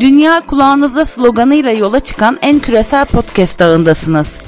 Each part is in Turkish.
Dünya kulağınızda sloganıyla yola çıkan en küresel podcast ağındasınız.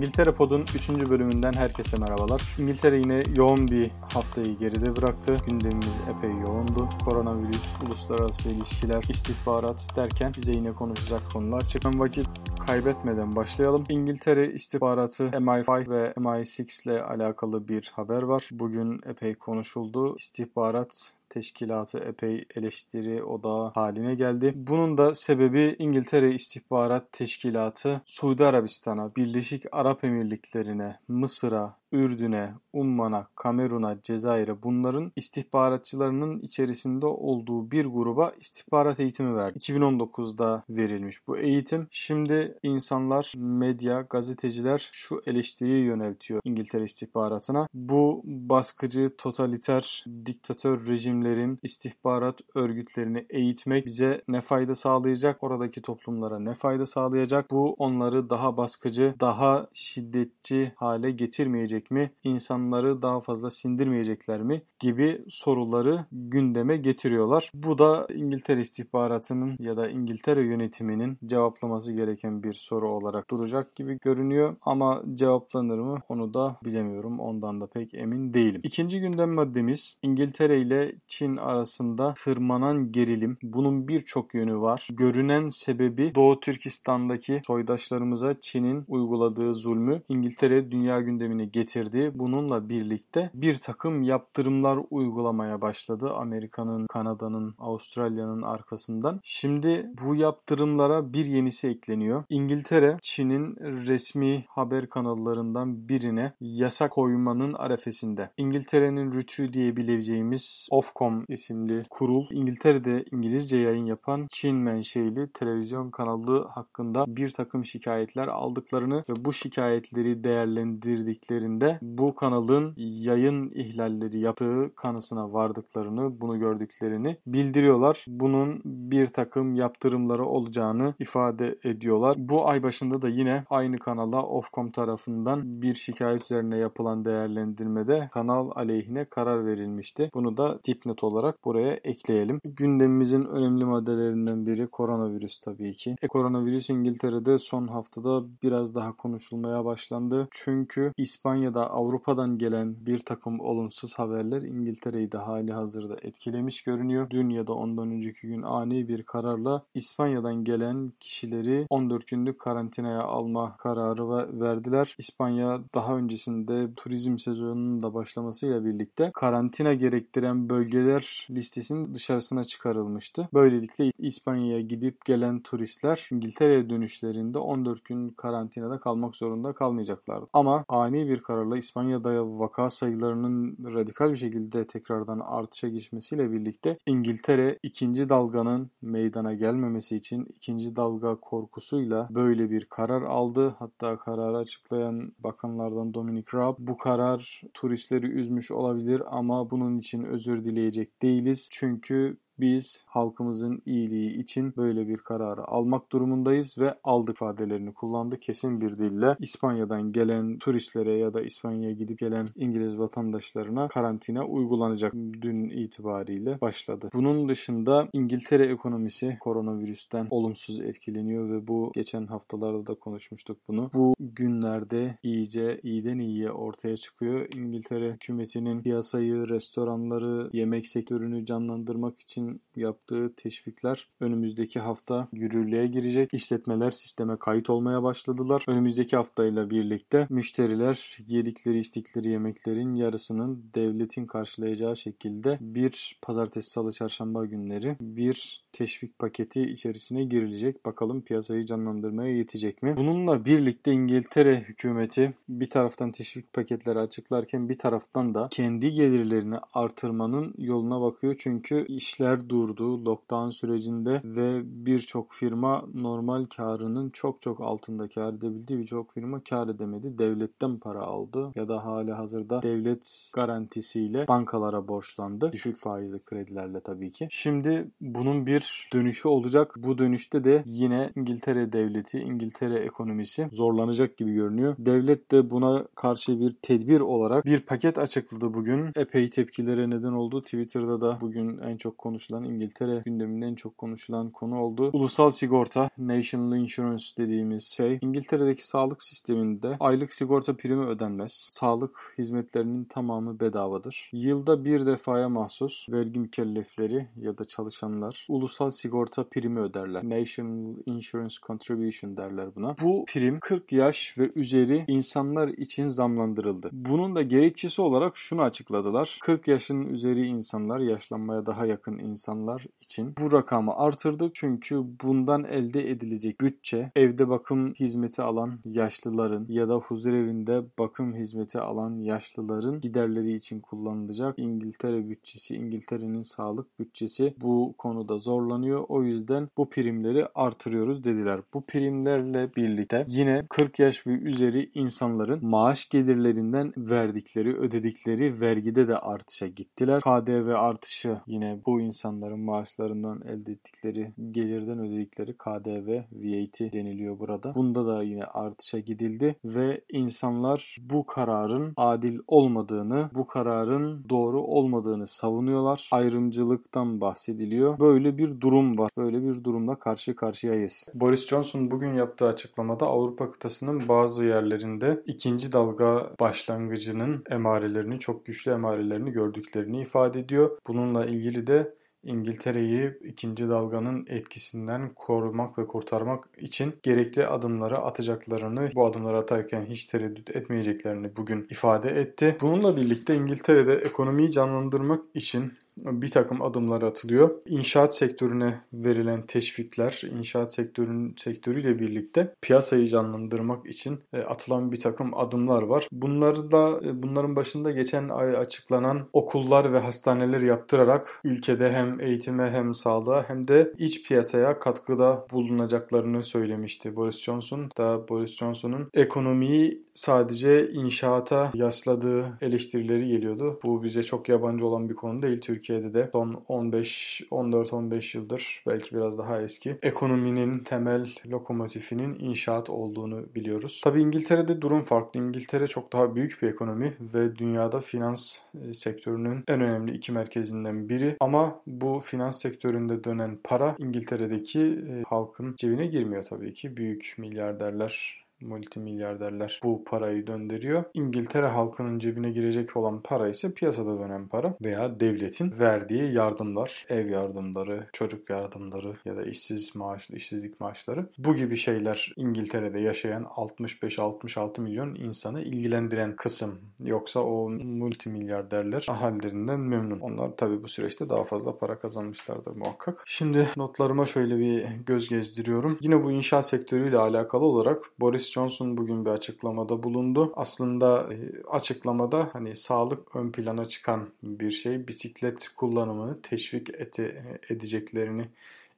İngiltere Pod'un 3. bölümünden herkese merhabalar. İngiltere yine yoğun bir haftayı geride bıraktı. Gündemimiz epey yoğundu. Koronavirüs, uluslararası ilişkiler, istihbarat derken bize yine konuşacak konular çıkan vakit kaybetmeden başlayalım. İngiltere istihbaratı MI5 ve MI6 ile alakalı bir haber var. Bugün epey konuşuldu. İstihbarat teşkilatı epey eleştiri odağı haline geldi. Bunun da sebebi İngiltere İstihbarat Teşkilatı Suudi Arabistan'a, Birleşik Arap Emirlikleri'ne, Mısır'a, Ürdün'e, Umman'a, Kamerun'a, Cezayir'e bunların istihbaratçılarının içerisinde olduğu bir gruba istihbarat eğitimi verdi. 2019'da verilmiş bu eğitim. Şimdi insanlar, medya, gazeteciler şu eleştiriyi yöneltiyor İngiltere istihbaratına. Bu baskıcı, totaliter, diktatör rejimlerin istihbarat örgütlerini eğitmek bize ne fayda sağlayacak? Oradaki toplumlara ne fayda sağlayacak? Bu onları daha baskıcı, daha şiddetçi hale getirmeyecek edecek mi? İnsanları daha fazla sindirmeyecekler mi? gibi soruları gündeme getiriyorlar. Bu da İngiltere istihbaratının ya da İngiltere yönetiminin cevaplaması gereken bir soru olarak duracak gibi görünüyor. Ama cevaplanır mı onu da bilemiyorum. Ondan da pek emin değilim. İkinci gündem maddemiz İngiltere ile Çin arasında tırmanan gerilim. Bunun birçok yönü var. Görünen sebebi Doğu Türkistan'daki soydaşlarımıza Çin'in uyguladığı zulmü İngiltere dünya gündemine getirdi getirdi. Bununla birlikte bir takım yaptırımlar uygulamaya başladı. Amerika'nın, Kanada'nın, Avustralya'nın arkasından. Şimdi bu yaptırımlara bir yenisi ekleniyor. İngiltere, Çin'in resmi haber kanallarından birine yasak koymanın arefesinde. İngiltere'nin rütü diyebileceğimiz Ofcom isimli kurul, İngiltere'de İngilizce yayın yapan Çin menşeili televizyon kanalı hakkında bir takım şikayetler aldıklarını ve bu şikayetleri değerlendirdiklerinde döneminde bu kanalın yayın ihlalleri yaptığı kanısına vardıklarını, bunu gördüklerini bildiriyorlar. Bunun bir takım yaptırımları olacağını ifade ediyorlar. Bu ay başında da yine aynı kanala Ofcom tarafından bir şikayet üzerine yapılan değerlendirmede kanal aleyhine karar verilmişti. Bunu da dipnot olarak buraya ekleyelim. Gündemimizin önemli maddelerinden biri koronavirüs tabii ki. E, koronavirüs İngiltere'de son haftada biraz daha konuşulmaya başlandı. Çünkü İspanya İspanya'da Avrupa'dan gelen bir takım olumsuz haberler İngiltere'yi de hali hazırda etkilemiş görünüyor. Dün ya da ondan önceki gün ani bir kararla İspanya'dan gelen kişileri 14 günlük karantinaya alma kararı verdiler. İspanya daha öncesinde turizm sezonunun da başlamasıyla birlikte karantina gerektiren bölgeler listesinin dışarısına çıkarılmıştı. Böylelikle İspanya'ya gidip gelen turistler İngiltere'ye dönüşlerinde 14 gün karantinada kalmak zorunda kalmayacaklardı. Ama ani bir kararla İspanya'da vaka sayılarının radikal bir şekilde tekrardan artışa geçmesiyle birlikte İngiltere ikinci dalganın meydana gelmemesi için ikinci dalga korkusuyla böyle bir karar aldı. Hatta kararı açıklayan bakanlardan Dominic Raab bu karar turistleri üzmüş olabilir ama bunun için özür dileyecek değiliz. Çünkü biz halkımızın iyiliği için böyle bir kararı almak durumundayız ve aldık ifadelerini kullandı kesin bir dille. İspanya'dan gelen turistlere ya da İspanya'ya gidip gelen İngiliz vatandaşlarına karantina uygulanacak dün itibariyle başladı. Bunun dışında İngiltere ekonomisi koronavirüsten olumsuz etkileniyor ve bu geçen haftalarda da konuşmuştuk bunu. Bu günlerde iyice iyiden iyiye ortaya çıkıyor. İngiltere hükümetinin piyasayı, restoranları, yemek sektörünü canlandırmak için yaptığı teşvikler önümüzdeki hafta yürürlüğe girecek. İşletmeler sisteme kayıt olmaya başladılar. Önümüzdeki haftayla birlikte müşteriler yedikleri içtikleri yemeklerin yarısının devletin karşılayacağı şekilde bir pazartesi, salı, çarşamba günleri bir teşvik paketi içerisine girilecek. Bakalım piyasayı canlandırmaya yetecek mi? Bununla birlikte İngiltere hükümeti bir taraftan teşvik paketleri açıklarken bir taraftan da kendi gelirlerini artırmanın yoluna bakıyor. Çünkü işler işler durdu lockdown sürecinde ve birçok firma normal karının çok çok altında kar edebildi. Birçok firma kar edemedi. Devletten para aldı ya da hali hazırda devlet garantisiyle bankalara borçlandı. Düşük faizli kredilerle tabii ki. Şimdi bunun bir dönüşü olacak. Bu dönüşte de yine İngiltere devleti, İngiltere ekonomisi zorlanacak gibi görünüyor. Devlet de buna karşı bir tedbir olarak bir paket açıkladı bugün. Epey tepkilere neden oldu. Twitter'da da bugün en çok konuşulan İngiltere gündeminde en çok konuşulan konu oldu. Ulusal sigorta, National Insurance dediğimiz şey. İngiltere'deki sağlık sisteminde aylık sigorta primi ödenmez. Sağlık hizmetlerinin tamamı bedavadır. Yılda bir defaya mahsus vergi mükellefleri ya da çalışanlar ulusal sigorta primi öderler. National Insurance Contribution derler buna. Bu prim 40 yaş ve üzeri insanlar için zamlandırıldı. Bunun da gerekçesi olarak şunu açıkladılar. 40 yaşın üzeri insanlar, yaşlanmaya daha yakın insanlar için bu rakamı artırdık. Çünkü bundan elde edilecek bütçe evde bakım hizmeti alan yaşlıların ya da huzur evinde bakım hizmeti alan yaşlıların giderleri için kullanılacak. İngiltere bütçesi, İngiltere'nin sağlık bütçesi bu konuda zorlanıyor. O yüzden bu primleri artırıyoruz dediler. Bu primlerle birlikte yine 40 yaş ve üzeri insanların maaş gelirlerinden verdikleri, ödedikleri vergide de artışa gittiler. KDV artışı yine bu insanların maaşlarından elde ettikleri gelirden ödedikleri KDV, VAT deniliyor burada. Bunda da yine artışa gidildi ve insanlar bu kararın adil olmadığını, bu kararın doğru olmadığını savunuyorlar. Ayrımcılıktan bahsediliyor. Böyle bir durum var. Böyle bir durumla karşı karşıyayız. Boris Johnson bugün yaptığı açıklamada Avrupa kıtasının bazı yerlerinde ikinci dalga başlangıcının emarelerini, çok güçlü emarelerini gördüklerini ifade ediyor. Bununla ilgili de İngiltere'yi ikinci dalganın etkisinden korumak ve kurtarmak için gerekli adımları atacaklarını, bu adımları atarken hiç tereddüt etmeyeceklerini bugün ifade etti. Bununla birlikte İngiltere'de ekonomiyi canlandırmak için bir takım adımlar atılıyor. İnşaat sektörüne verilen teşvikler, inşaat sektörün sektörüyle birlikte piyasayı canlandırmak için e, atılan bir takım adımlar var. Bunları da e, bunların başında geçen ay açıklanan okullar ve hastaneler yaptırarak ülkede hem eğitime hem sağlığa hem de iç piyasaya katkıda bulunacaklarını söylemişti Boris Johnson. Da Boris Johnson'un ekonomiyi sadece inşaata yasladığı eleştirileri geliyordu. Bu bize çok yabancı olan bir konu değil. Türkiye Türkiye'de de son 15 14-15 yıldır belki biraz daha eski ekonominin temel lokomotifinin inşaat olduğunu biliyoruz. Tabi İngiltere'de durum farklı. İngiltere çok daha büyük bir ekonomi ve dünyada finans e, sektörünün en önemli iki merkezinden biri. Ama bu finans sektöründe dönen para İngiltere'deki e, halkın cebine girmiyor tabii ki. Büyük milyarderler multimilyarderler bu parayı döndürüyor. İngiltere halkının cebine girecek olan para ise piyasada dönen para veya devletin verdiği yardımlar, ev yardımları, çocuk yardımları ya da işsiz maaşlı işsizlik maaşları. Bu gibi şeyler İngiltere'de yaşayan 65-66 milyon insanı ilgilendiren kısım. Yoksa o multimilyarderler ahalilerinden memnun. Onlar tabi bu süreçte daha fazla para kazanmışlardır muhakkak. Şimdi notlarıma şöyle bir göz gezdiriyorum. Yine bu inşaat sektörüyle alakalı olarak Boris Johnson bugün bir açıklamada bulundu. Aslında e, açıklamada hani sağlık ön plana çıkan bir şey. Bisiklet kullanımını teşvik ete, edeceklerini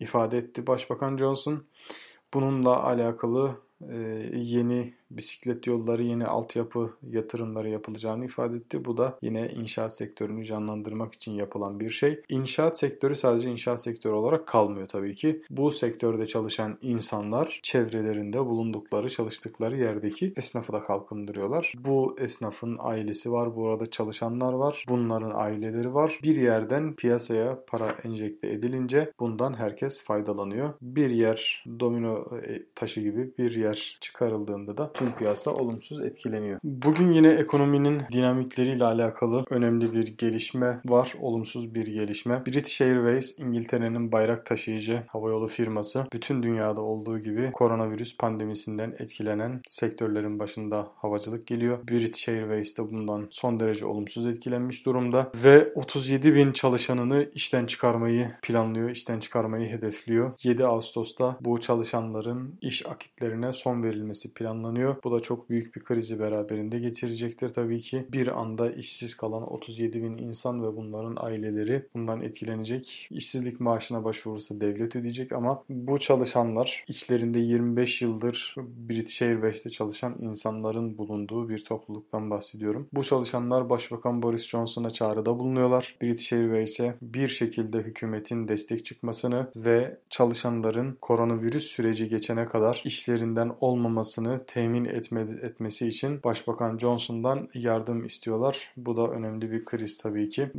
ifade etti Başbakan Johnson. Bununla alakalı e, yeni bisiklet yolları, yeni altyapı yatırımları yapılacağını ifade etti. Bu da yine inşaat sektörünü canlandırmak için yapılan bir şey. İnşaat sektörü sadece inşaat sektörü olarak kalmıyor tabii ki. Bu sektörde çalışan insanlar çevrelerinde bulundukları, çalıştıkları yerdeki esnafı da kalkındırıyorlar. Bu esnafın ailesi var, bu arada çalışanlar var, bunların aileleri var. Bir yerden piyasaya para enjekte edilince bundan herkes faydalanıyor. Bir yer domino e, taşı gibi bir yer çıkarıldığında da tüm piyasa olumsuz etkileniyor. Bugün yine ekonominin dinamikleriyle alakalı önemli bir gelişme var. Olumsuz bir gelişme. British Airways İngiltere'nin bayrak taşıyıcı havayolu firması bütün dünyada olduğu gibi koronavirüs pandemisinden etkilenen sektörlerin başında havacılık geliyor. British Airways de bundan son derece olumsuz etkilenmiş durumda ve 37 bin çalışanını işten çıkarmayı planlıyor, işten çıkarmayı hedefliyor. 7 Ağustos'ta bu çalışanların iş akitlerine son verilmesi planlanıyor. Bu da çok büyük bir krizi beraberinde getirecektir tabii ki. Bir anda işsiz kalan 37 bin insan ve bunların aileleri bundan etkilenecek. İşsizlik maaşına başvurursa devlet ödeyecek ama bu çalışanlar içlerinde 25 yıldır British Airways'te çalışan insanların bulunduğu bir topluluktan bahsediyorum. Bu çalışanlar Başbakan Boris Johnson'a çağrıda bulunuyorlar. British Airways'e bir şekilde hükümetin destek çıkmasını ve çalışanların koronavirüs süreci geçene kadar işlerinden olmamasını temin etme, etmesi için Başbakan Johnson'dan yardım istiyorlar. Bu da önemli bir kriz tabii ki.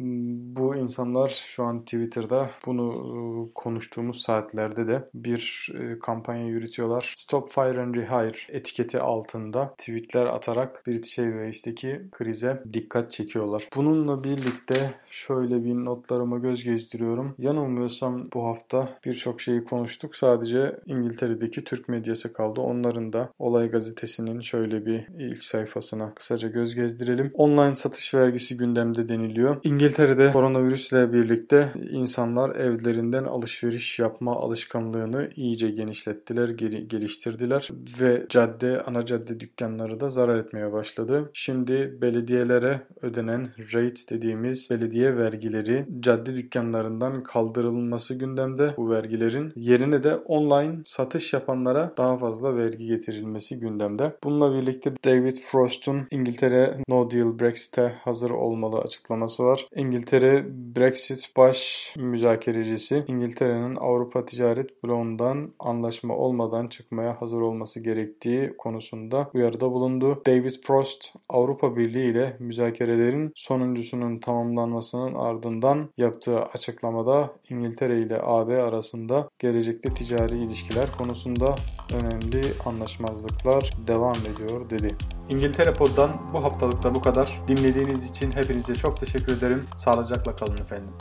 Bu insanlar şu an Twitter'da bunu e, konuştuğumuz saatlerde de bir e, kampanya yürütüyorlar. Stop Fire and Rehire etiketi altında tweetler atarak British Airways'teki krize dikkat çekiyorlar. Bununla birlikte şöyle bir notlarıma göz gezdiriyorum. Yanılmıyorsam bu hafta birçok şeyi konuştuk. Sadece İngiltere'deki Türk medyası kaldı. Onların da Olay Gazetesi'nin şöyle bir ilk sayfasına kısaca göz gezdirelim. Online satış vergisi gündemde deniliyor. İngiltere'de koronavirüsle birlikte insanlar evlerinden alışveriş yapma alışkanlığını iyice genişlettiler, geliştirdiler ve cadde, ana cadde dükkanları da zarar etmeye başladı. Şimdi belediyelere ödenen rate dediğimiz belediye vergileri cadde dükkanlarından kaldırılması gündemde bu vergilerin. Yerine de online satış yapanlara daha fazla vergi getirilmesi gündemde. Bununla birlikte David Frost'un İngiltere No Deal Brexit'e hazır olmalı açıklaması var. İngiltere Brexit baş müzakerecisi İngiltere'nin Avrupa Ticaret Bloğu'ndan anlaşma olmadan çıkmaya hazır olması gerektiği konusunda uyarıda bulundu. David Frost Avrupa Birliği ile müzakerelerin sonuncusunun tamamlanmasının ardından yaptığı açıklamada İngiltere ile AB arasında gelecekte ticari ilişkiler konusunda önemli anlaşmazlıklar devam ediyor dedi. İngiltere Pod'dan bu haftalıkta bu kadar. Dinlediğiniz için hepinize çok teşekkür ederim. Sağlıcakla kalın efendim.